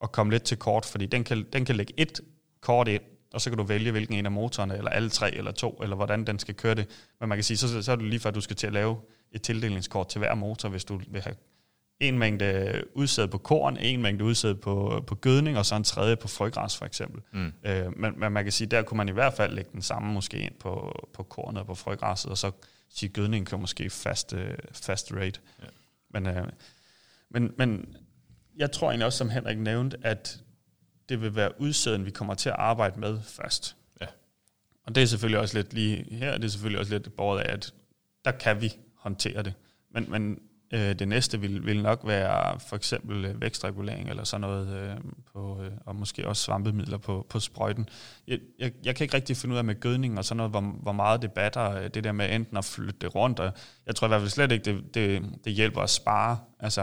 at komme lidt til kort, fordi den kan, den kan lægge et kort ind, og så kan du vælge, hvilken en af motorerne, eller alle tre, eller to, eller hvordan den skal køre det. Men man kan sige, så, så er det lige før, at du skal til at lave et tildelingskort til hver motor, hvis du vil have en mængde udsæd på korn, en mængde udsæd på, på gødning, og så en tredje på frøgræs for eksempel. Mm. Øh, men, men man kan sige, der kunne man i hvert fald lægge den samme måske ind på, på kornet og på frøgræsset, og så sige, gødningen kan måske fast, øh, fast rate. Ja. Men, øh, men, men jeg tror egentlig også, som Henrik nævnte, at det vil være udsæden, vi kommer til at arbejde med først. Ja. Og det er selvfølgelig også lidt lige her, det er selvfølgelig også lidt båret af, at der kan vi håndtere det. Men, men Øh, det næste vil, vil nok være for eksempel øh, vækstregulering eller sådan noget, øh, på, øh, og måske også svampemidler på, på sprøjten. Jeg, jeg, jeg kan ikke rigtig finde ud af med gødning og sådan noget, hvor, hvor meget det batter, det der med enten at flytte det rundt, og jeg tror i hvert fald slet ikke, det, det, det hjælper at spare. Altså,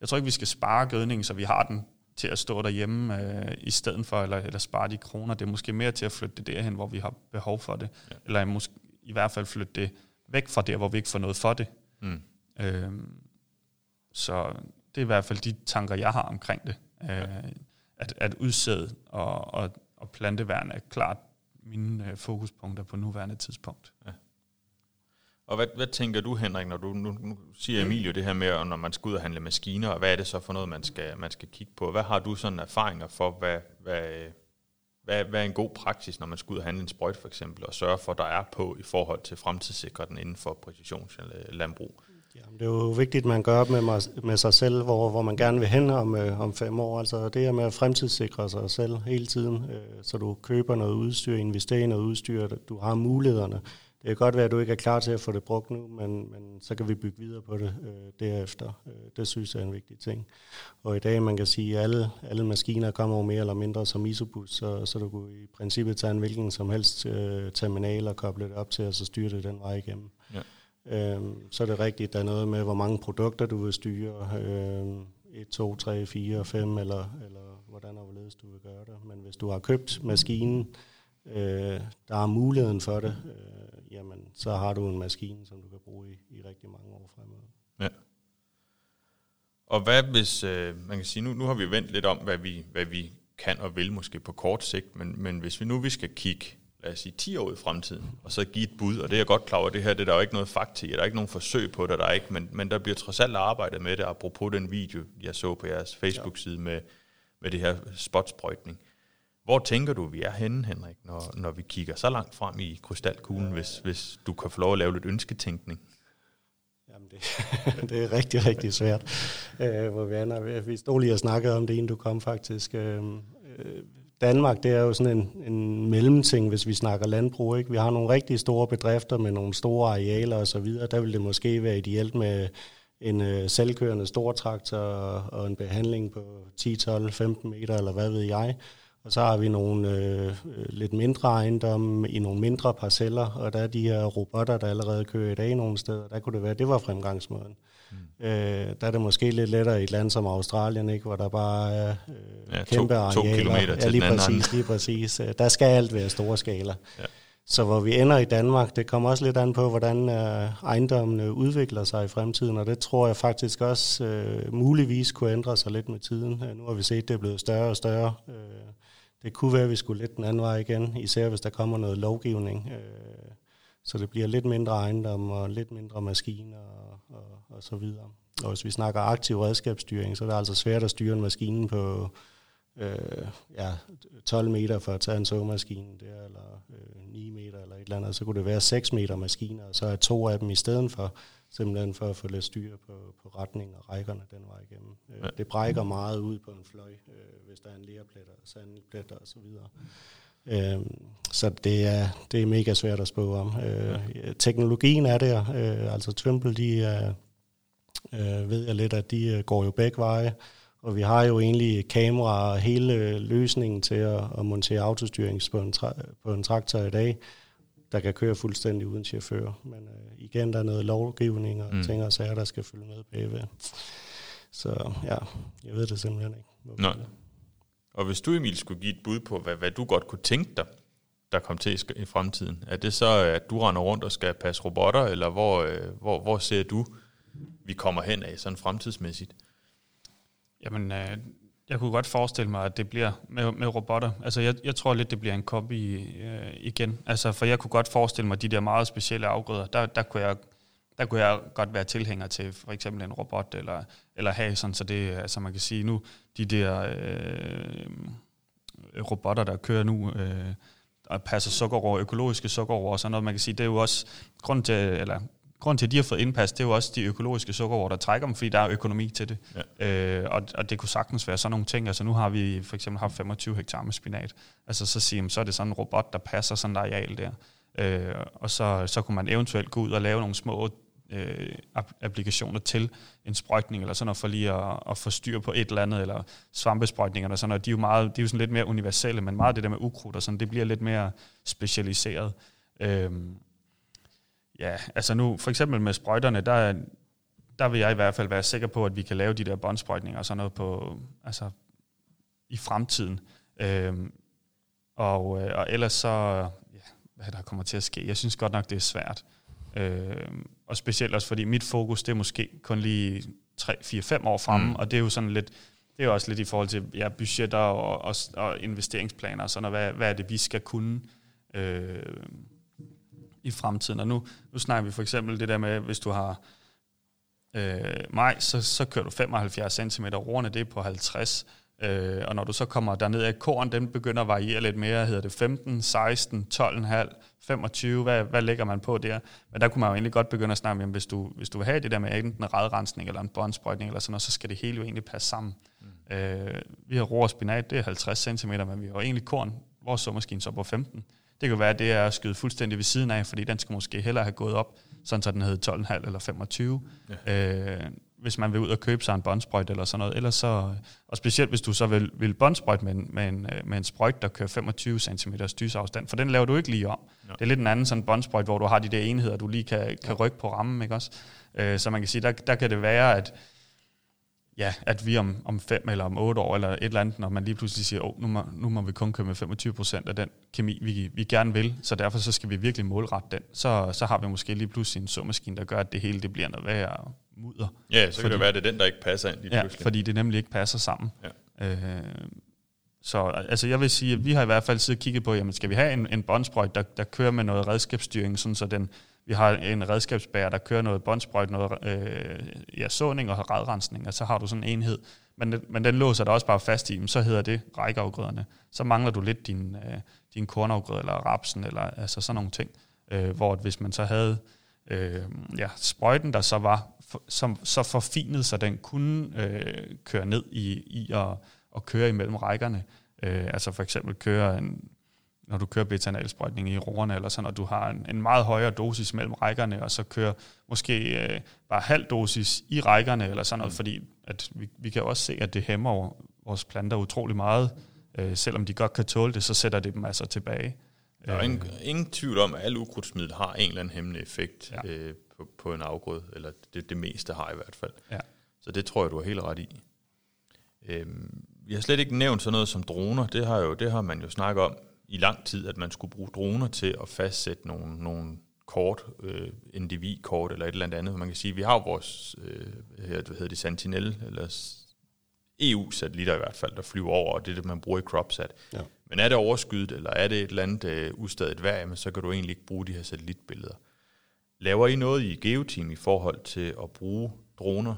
jeg tror ikke, vi skal spare gødningen, så vi har den til at stå derhjemme øh, i stedet for, eller, eller spare de kroner. Det er måske mere til at flytte det derhen, hvor vi har behov for det. Ja. Eller måske, i hvert fald flytte det væk fra der, hvor vi ikke får noget for det. Mm. Øhm, så det er i hvert fald de tanker, jeg har omkring det. Øh, at, at udsæde og, og, og planteværn er klart mine øh, fokuspunkter på nuværende tidspunkt. Ja. Og hvad, hvad tænker du, Henrik, når du nu, nu siger Emilio det her med, når man skal ud og handle maskiner, og hvad er det så for noget, man skal, man skal kigge på? Hvad har du sådan erfaringer for, hvad, hvad, hvad, hvad er en god praksis, når man skal ud og handle en sprøjt for eksempel, og sørge for, at der er på i forhold til fremtidssikre den inden for præcisionslandbrug? Jamen, det er jo vigtigt, at man gør op med, mig, med sig selv, hvor, hvor man gerne vil hen om, øh, om fem år. Altså det her med at fremtidssikre sig selv hele tiden, øh, så du køber noget udstyr, investerer i noget udstyr, du har mulighederne. Det kan godt være, at du ikke er klar til at få det brugt nu, men, men så kan vi bygge videre på det øh, derefter. Øh, det synes jeg er en vigtig ting. Og i dag, man kan sige, at alle, alle maskiner kommer jo mere eller mindre som isobus, så, så du kunne i princippet tage en hvilken som helst øh, terminal og koble det op til, og så styre det den vej igennem. Ja. Øh, så er det rigtigt, der er noget med, hvor mange produkter du vil styre. Øh, 1, 2, 3, 4, 5, eller, eller hvordan og hvorledes du vil gøre det. Men hvis du har købt maskinen, øh, der er muligheden for det, øh, jamen, så har du en maskine, som du kan bruge i, i rigtig mange år fremad. Ja. Og hvad hvis, øh, man kan sige, nu, nu har vi vendt lidt om, hvad vi, hvad vi kan og vil måske på kort sigt, men, men hvis vi nu vi skal kigge lad os sige, 10 år i fremtiden, og så give et bud, og det er jeg godt klar over, det her, det er der jo ikke noget fakt i, der er ikke nogen forsøg på det, der er ikke, men, men der bliver trods alt arbejdet med det, apropos den video, jeg så på jeres Facebook-side med, med det her spotsprøjtning. Hvor tænker du, vi er henne, Henrik, når, når vi kigger så langt frem i krystalkuglen, hvis, hvis du kan få lov at lave lidt ønsketænkning? Jamen det, det er rigtig, rigtig svært, øh, hvor vi ender. Vi stod lige og snakkede om det, inden du kom faktisk. Øh, øh Danmark, det er jo sådan en, en mellemting, hvis vi snakker landbrug. Ikke? Vi har nogle rigtig store bedrifter med nogle store arealer osv. Der vil det måske være ideelt med en øh, selvkørende stortraktor og en behandling på 10, 12, 15 meter, eller hvad ved jeg. Og så har vi nogle øh, lidt mindre ejendomme i nogle mindre parceller, og der er de her robotter, der allerede kører i dag nogle steder. Der kunne det være, det var fremgangsmåden. Mm. Øh, der er det måske lidt lettere i et land som Australien, ikke, hvor der bare er øh, ja, kæmpe to, arealer. To kilometer til ja, lige præcis, anden. lige præcis. Der skal alt være store skala. Ja. Så hvor vi ender i Danmark, det kommer også lidt an på, hvordan øh, ejendommene udvikler sig i fremtiden, og det tror jeg faktisk også øh, muligvis kunne ændre sig lidt med tiden. Øh, nu har vi set, at det er blevet større og større. Øh, det kunne være, at vi skulle lidt den anden vej igen, især hvis der kommer noget lovgivning. Øh, så det bliver lidt mindre ejendom og lidt mindre maskiner og, og, og så videre. Og hvis vi snakker aktiv redskabsstyring, så er det altså svært at styre en maskine på øh, ja, 12 meter for at tage en såmaskine der, eller øh, 9 meter eller et eller andet. Så kunne det være 6 meter maskiner, og så er to af dem i stedet for, simpelthen for at få lidt styr på, på retning og rækkerne den vej igennem. Øh, ja. Det brækker meget ud på en fløj, øh, hvis der er en lærplet og sandplet og så videre. Øh, så det er, det er mega svært at spå om. Øh, ja. Teknologien er der, øh, altså Trimble, de er, øh, ved jeg lidt, at de går jo begge veje, og vi har jo egentlig kamera og hele løsningen til at, at montere autostyring på en, tra- på en traktor i dag, der kan køre fuldstændig uden chauffør. Men øh, igen, der er noget lovgivning og mm. ting og sager, der skal følge med bagved. Så ja, jeg ved det simpelthen ikke. Nej. Og hvis du, Emil, skulle give et bud på, hvad, hvad du godt kunne tænke dig, der kom til i fremtiden, er det så, at du render rundt og skal passe robotter, eller hvor, øh, hvor, hvor ser du, vi kommer hen af sådan fremtidsmæssigt? Jamen, øh, jeg kunne godt forestille mig, at det bliver med, med robotter. Altså, jeg, jeg tror lidt, det bliver en copy øh, igen. Altså, for jeg kunne godt forestille mig, de der meget specielle afgrøder, der, der kunne jeg der kunne jeg godt være tilhænger til for eksempel en robot, eller, eller have sådan, så det, altså man kan sige nu, de der øh, robotter, der kører nu, øh, og passer sukkerroer, økologiske sukkerroer og sådan noget, man kan sige, det er jo også grund til, eller grund til, at de har fået indpas, det er jo også de økologiske sukkerroer, der trækker dem, fordi der er økonomi til det. Ja. Øh, og, og det kunne sagtens være sådan nogle ting. Altså nu har vi for eksempel haft 25 hektar med spinat. Altså så siger så er det sådan en robot, der passer sådan et areal der. Øh, og så, så kunne man eventuelt gå ud og lave nogle små øh, applikationer til en sprøjtning, eller sådan noget, for lige at, at få styr på et eller andet, eller svampesprøjtninger, og sådan noget. De er jo, meget, de er jo sådan lidt mere universelle, men meget af det der med ukrudt og sådan, det bliver lidt mere specialiseret. Øh, ja, altså nu, for eksempel med sprøjterne, der, der vil jeg i hvert fald være sikker på, at vi kan lave de der båndsprøjtninger og sådan noget på, altså, i fremtiden. Øhm, og, øh, og ellers så, ja, hvad der kommer til at ske. Jeg synes godt nok, det er svært. Øhm, og specielt også fordi mit fokus, det er måske kun lige 3, 4, 5 år fremme, mm. og det er jo sådan lidt, det er også lidt i forhold til ja, budgetter og, og, og investeringsplaner og sådan, og hvad, hvad er det, vi skal kunne øh, i fremtiden. Og nu, nu snakker vi for eksempel det der med, hvis du har øh, maj, så, så kører du 75 cm, roerne det er på 50 Øh, og når du så kommer derned af korn, den begynder at variere lidt mere. Hedder det 15, 16, 12,5, 25? Hvad, hvad lægger man på der? Men der kunne man jo egentlig godt begynde at snakke om, hvis du, hvis du vil have det der med enten en redrensning eller en båndsprøjtning eller sådan noget, så skal det hele jo egentlig passe sammen. Mm. Øh, vi har rå og spinat, det er 50 cm, men vi har egentlig korn, vores sommerskine så på 15. Det kan være, at det er skyde fuldstændig ved siden af, fordi den skal måske hellere have gået op, sådan så den hed 12,5 eller 25. Ja. Øh, hvis man vil ud og købe sig en båndsprøjt eller sådan noget. Ellers så, og specielt hvis du så vil, vil båndsprøjt med en, med, en, med en sprøjt, der kører 25 cm dysafstand, for den laver du ikke lige om. Ja. Det er lidt en anden sådan båndsprøjt, hvor du har de der enheder, du lige kan, kan rykke på rammen, ikke også? Øh, så man kan sige, der, der kan det være, at ja, at vi om, om fem eller om otte år, eller et eller andet, når man lige pludselig siger, oh, nu, må, nu må vi kun køre med 25 procent af den kemi, vi, vi gerne vil, så derfor så skal vi virkelig målrette den. Så, så har vi måske lige pludselig en såmaskine, der gør, at det hele det bliver noget værd mudder. Ja, så fordi, kan det være, at det er den, der ikke passer ind lige ja, fordi det nemlig ikke passer sammen. Ja. Øh, så altså, jeg vil sige, at vi har i hvert fald siddet og kigget på, jamen, skal vi have en, en båndsprøjt, der, der kører med noget redskabsstyring, sådan så den, vi har en redskabsbærer, der kører noget båndsprøjt, noget øh, ja, såning og redrensning, og så har du sådan en enhed. Men, men den låser der også bare fast i, så hedder det rækkeafgrøderne. Så mangler du lidt din, øh, din kornafgrøde, eller rapsen, eller altså sådan nogle ting. Øh, hvor hvis man så havde øh, ja, sprøjten, der så var som så forfinet, så den kunne øh, køre ned i, i at, at køre imellem rækkerne. Øh, altså for eksempel køre en, når du kører betanalsprøjtning i roerne, eller sådan, og du har en, en meget højere dosis mellem rækkerne, og så kører måske øh, bare halv dosis i rækkerne, eller sådan noget, mm. fordi at vi, vi kan også se, at det hæmmer vores planter utrolig meget. Øh, selvom de godt kan tåle det, så sætter det dem altså tilbage. Der er ingen, ingen tvivl om, at alle ukrudtsmiddel har en eller anden hæmmende effekt ja. øh, på, på en afgrøde, eller det, det meste har i hvert fald. Ja. Så det tror jeg, du har helt ret i. Øhm, vi har slet ikke nævnt sådan noget som droner. Det har, jo, det har man jo snakket om i lang tid, at man skulle bruge droner til at fastsætte nogle, nogle kort, øh, NDV-kort eller et eller andet. Man kan sige, at vi har vores, øh, hvad hedder det, Sentinel, eller EU-satellitter i hvert fald, der flyver over, og det er det, man bruger i CropSat. Ja. Men er det overskydet, eller er det et eller andet øh, ustadigt vejr, så kan du egentlig ikke bruge de her satellitbilleder. Laver I noget i Geoteam i forhold til at bruge droner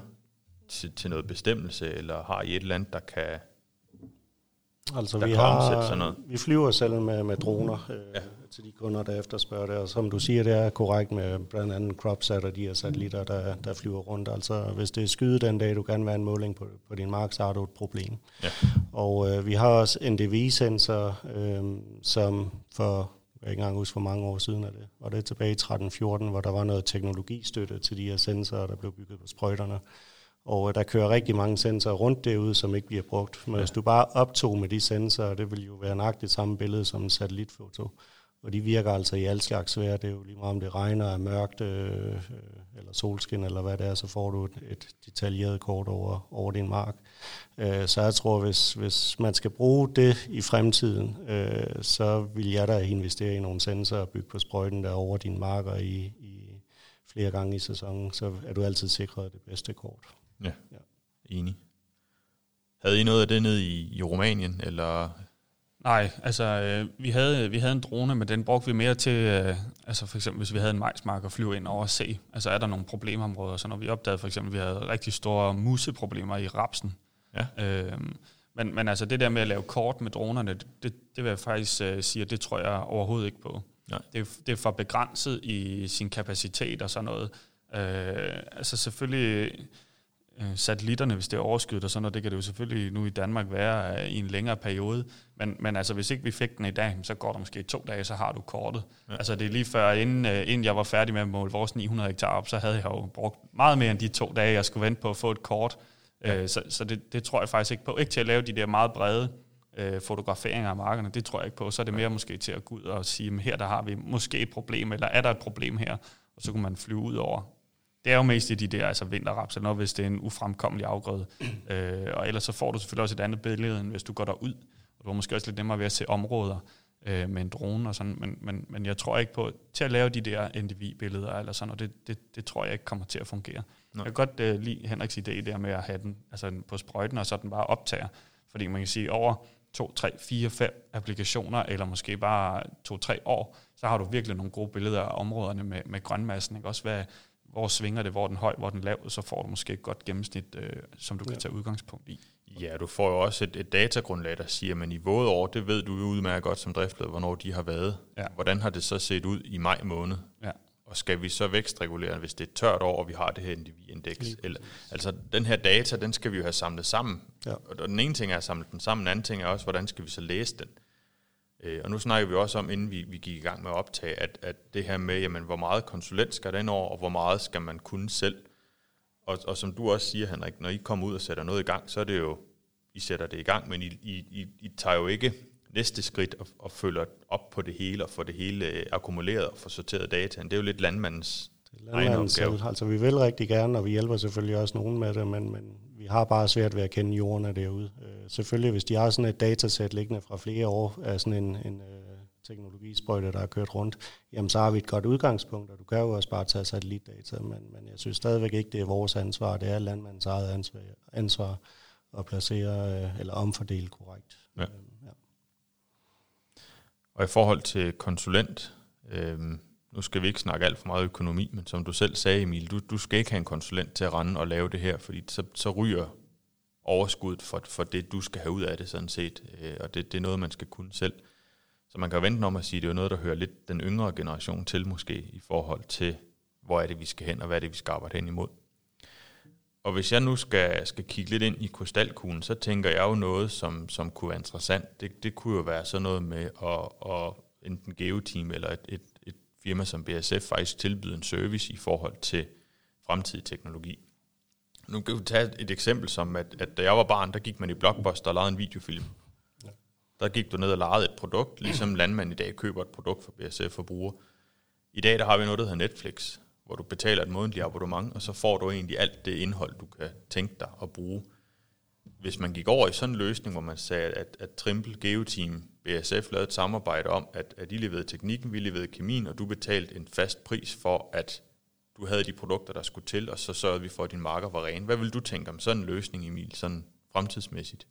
til, til noget bestemmelse, eller har I et eller andet, der kan Altså der vi, har, sådan noget? vi flyver selv med, med droner øh, ja. til de kunder, der efterspørger det, og som du siger, det er korrekt med blandt andet CropSat og de her satellitter, der, der flyver rundt. Altså hvis det er skyde den dag, du gerne vil have en måling på, på din mark, så har du et problem. Ja. Og øh, vi har også NDV-sensor, øh, som for jeg ikke engang huske, hvor mange år siden er det. Og det er tilbage i 13-14, hvor der var noget teknologistøtte til de her sensorer, der blev bygget på sprøjterne. Og øh, der kører rigtig mange sensorer rundt derude, som ikke bliver brugt. Men ja. hvis du bare optog med de sensorer, det vil jo være nøjagtigt samme billede som en satellitfoto. Og de virker altså i al slags vejr. Det er jo lige meget om det regner, er mørkt, øh, eller solskin, eller hvad det er, så får du et, et detaljeret kort over, over din mark. Øh, så jeg tror, hvis, hvis man skal bruge det i fremtiden, øh, så vil jeg da investere i nogle sensorer og bygge på sprøjten der over din marker i, i flere gange i sæsonen, så er du altid sikret det bedste kort. Ja, ja. enig. Havde I noget af det nede i, i Rumænien, eller Nej, altså øh, vi, havde, vi havde en drone, men den brugte vi mere til, øh, altså for eksempel hvis vi havde en majsmark og flyve ind over og se, altså er der nogle problemområder, så når vi opdagede for eksempel, at vi havde rigtig store museproblemer i rapsen. Ja. Øh, men, men altså det der med at lave kort med dronerne, det, det, det vil jeg faktisk øh, sige, at det tror jeg overhovedet ikke på. Nej. Det, det er for begrænset i sin kapacitet og sådan noget. Øh, altså selvfølgelig øh, satellitterne, hvis det er overskyet og sådan noget, det kan det jo selvfølgelig nu i Danmark være øh, i en længere periode. Men, men altså, hvis ikke vi fik den i dag, så går der måske to dage, så har du kortet. Ja. Altså, det er lige før, inden, øh, inden jeg var færdig med at måle vores 900 hektar op, så havde jeg jo brugt meget mere end de to dage, jeg skulle vente på at få et kort. Ja. Øh, så så det, det tror jeg faktisk ikke på. Ikke til at lave de der meget brede øh, fotograferinger af markerne, det tror jeg ikke på. Så er det mere måske til at gå ud og sige, her der har vi måske et problem, eller er der et problem her? Og så kunne man flyve ud over det er jo mest i de der altså vinterraps, eller noget, hvis det er en ufremkommelig afgrøde. øh, og ellers så får du selvfølgelig også et andet billede, end hvis du går derud. Og du har måske også lidt nemmere ved at se områder. øh, med en drone og sådan, men, men, men jeg tror ikke på, til at lave de der NDV-billeder eller sådan, og det, det, det tror jeg ikke kommer til at fungere. Nej. Jeg kan godt øh, lide Henriks idé der med at have den altså på sprøjten, og så den bare optager, fordi man kan sige, over to, tre, fire, fem applikationer, eller måske bare to, tre år, så har du virkelig nogle gode billeder af områderne med, med grønmassen, ikke? også hvad, hvor svinger det, hvor den høj, hvor den lav, så får du måske et godt gennemsnit, øh, som du kan tage udgangspunkt i. Ja, du får jo også et, et datagrundlag, der siger, men niveauet over, det ved du jo udmærket godt som driftleder, hvornår de har været. Ja. Hvordan har det så set ud i maj måned? Ja. Og skal vi så vækstregulere, hvis det er tørt år, og vi har det her NDV-indeks? Eller, altså, den her data, den skal vi jo have samlet sammen. Ja. Og den ene ting er at samle den sammen, den anden ting er også, hvordan skal vi så læse den? Øh, og nu snakker vi også om, inden vi, vi gik i gang med at optage, at, at det her med, jamen, hvor meget konsulent skal den over, og hvor meget skal man kunne selv? Og, og som du også siger, Henrik, når I kommer ud og sætter noget i gang, så er det jo, I sætter det i gang, men I, I, I, I tager jo ikke næste skridt og, og følger op på det hele, og får det hele øh, akkumuleret og får sorteret dataen. Det er jo lidt landmandens egen opgave. Altså vi vil rigtig gerne, og vi hjælper selvfølgelig også nogen med det, men, men har bare svært ved at kende jordene derude. Øh, selvfølgelig, hvis de har sådan et datasæt liggende fra flere år af sådan en, en øh, teknologisprøjte, der er kørt rundt, jamen så har vi et godt udgangspunkt, og du kan jo også bare tage satellitdata, men, men jeg synes stadigvæk ikke, det er vores ansvar, det er landmandens eget ansvar, ansvar at placere øh, eller omfordele korrekt. Ja. Øh, ja. Og i forhold til konsulent, øh, nu skal vi ikke snakke alt for meget økonomi, men som du selv sagde, Emil, du, du skal ikke have en konsulent til at rende og lave det her, fordi så, så ryger overskuddet for, for det, du skal have ud af det sådan set, øh, og det, det er noget, man skal kunne selv. Så man kan vente om at sige, at det er noget, der hører lidt den yngre generation til måske, i forhold til, hvor er det, vi skal hen, og hvad er det, vi skal arbejde hen imod. Og hvis jeg nu skal, skal kigge lidt ind i krystalkuglen, så tænker jeg jo noget, som, som kunne være interessant. Det, det kunne jo være sådan noget med at, at enten geoteam eller et, et, et firma som BSF faktisk tilbyde en service i forhold til fremtidig teknologi. Nu kan vi tage et eksempel som, at, at da jeg var barn, der gik man i Blockbuster og lavede en videofilm. Ja. Der gik du ned og lejede et produkt, ligesom landmand i dag køber et produkt for BSF og bruger. I dag der har vi noget, der hedder Netflix, hvor du betaler et månedligt abonnement, og så får du egentlig alt det indhold, du kan tænke dig at bruge. Hvis man gik over i sådan en løsning, hvor man sagde, at, at Trimble Geoteam BSF lavede et samarbejde om, at, at I leverede teknikken, vi leverede kemien, og du betalte en fast pris for, at du havde de produkter, der skulle til, og så sørgede vi for, at din marker var ren. Hvad vil du tænke om sådan en løsning, Emil, sådan fremtidsmæssigt?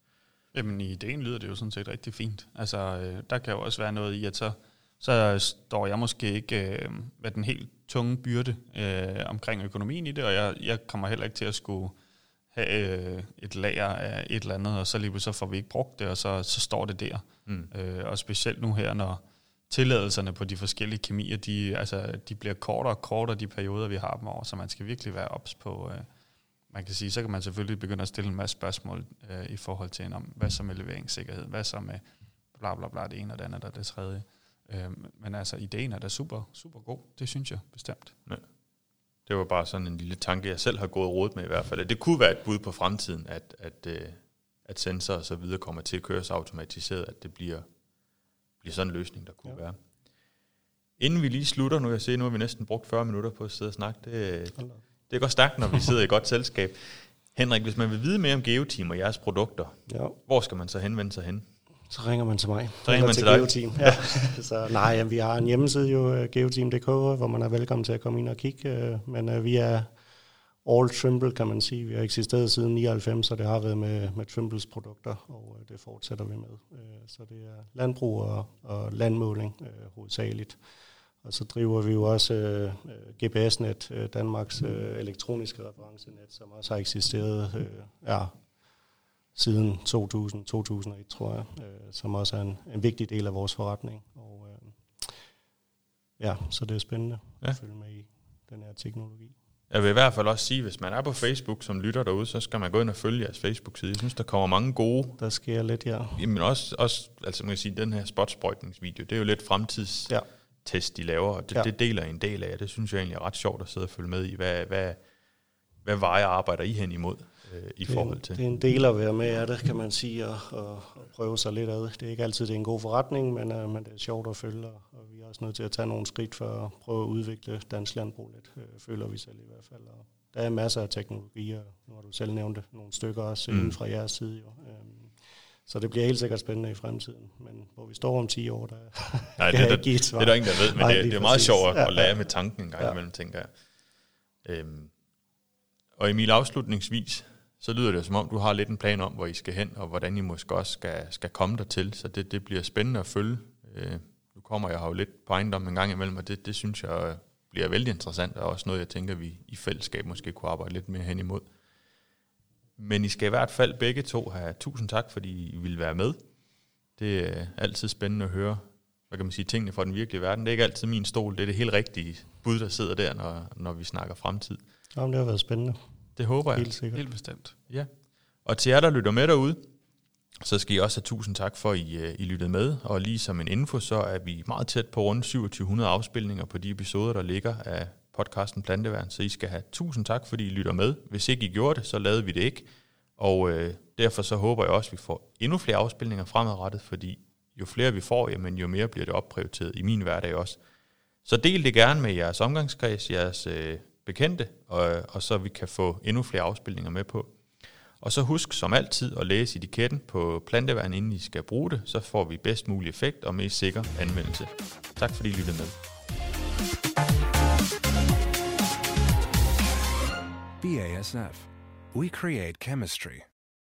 Jamen i ideen lyder det jo sådan set rigtig fint. Altså øh, der kan jo også være noget i, at så, så står jeg måske ikke øh, med den helt tunge byrde øh, omkring økonomien i det, og jeg, jeg kommer heller ikke til at skulle have øh, et lager af et eller andet, og så lige så får vi ikke brugt det, og så, så står det der. Mm. Øh, og specielt nu her, når tilladelserne på de forskellige kemier, de, altså, de bliver kortere og kortere, de perioder, vi har dem over, så man skal virkelig være ops på, øh, man kan sige, så kan man selvfølgelig begynde at stille en masse spørgsmål øh, i forhold til, om, hvad så med leveringssikkerhed, hvad så med bla bla bla, det ene og det andet og det tredje. Øh, men altså, ideen er da super, super god, det synes jeg bestemt. Ja. Det var bare sådan en lille tanke, jeg selv har gået råd med i hvert fald. Det kunne være et bud på fremtiden, at, at, øh, at sensorer og så videre kommer til at køres automatiseret, at det bliver, bliver sådan en løsning, der kunne ja. være. Inden vi lige slutter, nu jeg ser, nu har vi næsten brugt 40 minutter på at sidde og snakke. Det, det går stærkt, når vi sidder i godt selskab. Henrik, hvis man vil vide mere om Geoteam og jeres produkter, ja. hvor skal man så henvende sig hen? Så ringer man til mig. Så ringer man til, til Geoteam. Ja. så nej, jamen, vi har en hjemmeside jo, øh, geoteam.dk, hvor man er velkommen til at komme ind og kigge. Øh, men uh, vi er all Trimble, kan man sige. Vi har eksisteret siden 99, så det har været med, med Trimbles produkter, og det fortsætter vi med. Så det er landbrug og, og landmåling hovedsageligt. Og så driver vi jo også uh, GPS-net, uh, Danmarks uh, elektroniske referencenet, som også har eksisteret uh, ja, siden 2000, 2001, tror jeg, øh, som også er en, en vigtig del af vores forretning. Og øh, ja, så det er spændende ja. at følge med i den her teknologi. Jeg vil i hvert fald også sige, hvis man er på Facebook som lytter derude, så skal man gå ind og følge jeres Facebook-side. Jeg synes, der kommer mange gode... Der sker lidt, ja. Men også, også altså man kan sige, den her spotsprøjtningsvideo, det er jo lidt fremtids... Ja de laver, og det, ja. det deler en del af. Det synes jeg egentlig er ret sjovt at sidde og følge med i. Hvad, hvad, hvad veje arbejder I hen imod? Øh, i forhold til. Det er en del at være med af det, kan man sige, og, og, og prøve sig lidt ad. Det er ikke altid det er en god forretning, men, uh, men det er sjovt at følge, og, og vi er også nødt til at tage nogle skridt for at prøve at udvikle dansk landbrug lidt, øh, føler vi selv i hvert fald. Og der er masser af teknologier, nu har du selv nævnt det, nogle stykker også mm. inden fra jeres side. Jo. Øhm, Så det bliver helt sikkert spændende i fremtiden. Men hvor vi står om 10 år, der Nej, det, det, ikke et svar. det er der ingen, der ved, men Nej, det, det er meget sjovt at, Ja, at lære ja. med tanken en gang Ja. imellem, tænker jeg. Øhm, og Emil, afslutningsvis, så lyder det som om, du har lidt en plan om, hvor I skal hen, og hvordan I måske også skal, skal komme dertil, så det, det bliver spændende at følge. Øh, nu kommer jeg har jo lidt på ejendom en gang imellem, og det, det synes jeg øh, bliver vældig interessant, og også noget, jeg tænker, vi i fællesskab måske kunne arbejde lidt mere hen imod. Men I skal i hvert fald begge to have tusind tak, fordi I vil være med. Det er altid spændende at høre, hvad kan man sige, tingene fra den virkelige verden. Det er ikke altid min stol, det er det helt rigtige bud, der sidder der, når, når vi snakker fremtid. Jamen, det har været spændende. Det håber jeg. Helt sikkert. Helt bestemt. Ja. Og til jer, der lytter med derude, så skal I også have tusind tak for, at I, øh, I lyttede med. Og lige som en info, så er vi meget tæt på rundt 2700 afspilninger på de episoder, der ligger af podcasten Planteværn. Så I skal have tusind tak, fordi I lytter med. Hvis ikke I gjorde det, så lavede vi det ikke. Og øh, derfor så håber jeg også, at vi får endnu flere afspilninger fremadrettet, fordi jo flere vi får, jamen, jo mere bliver det opprioriteret i min hverdag også. Så del det gerne med jeres omgangskreds, jeres øh, bekendte, og, og så vi kan få endnu flere afspilninger med på. Og så husk som altid at læse etiketten på planteværn, inden I skal bruge det, så får vi bedst mulig effekt og mest sikker anvendelse. Tak fordi I lyttede med. BASF. We create chemistry.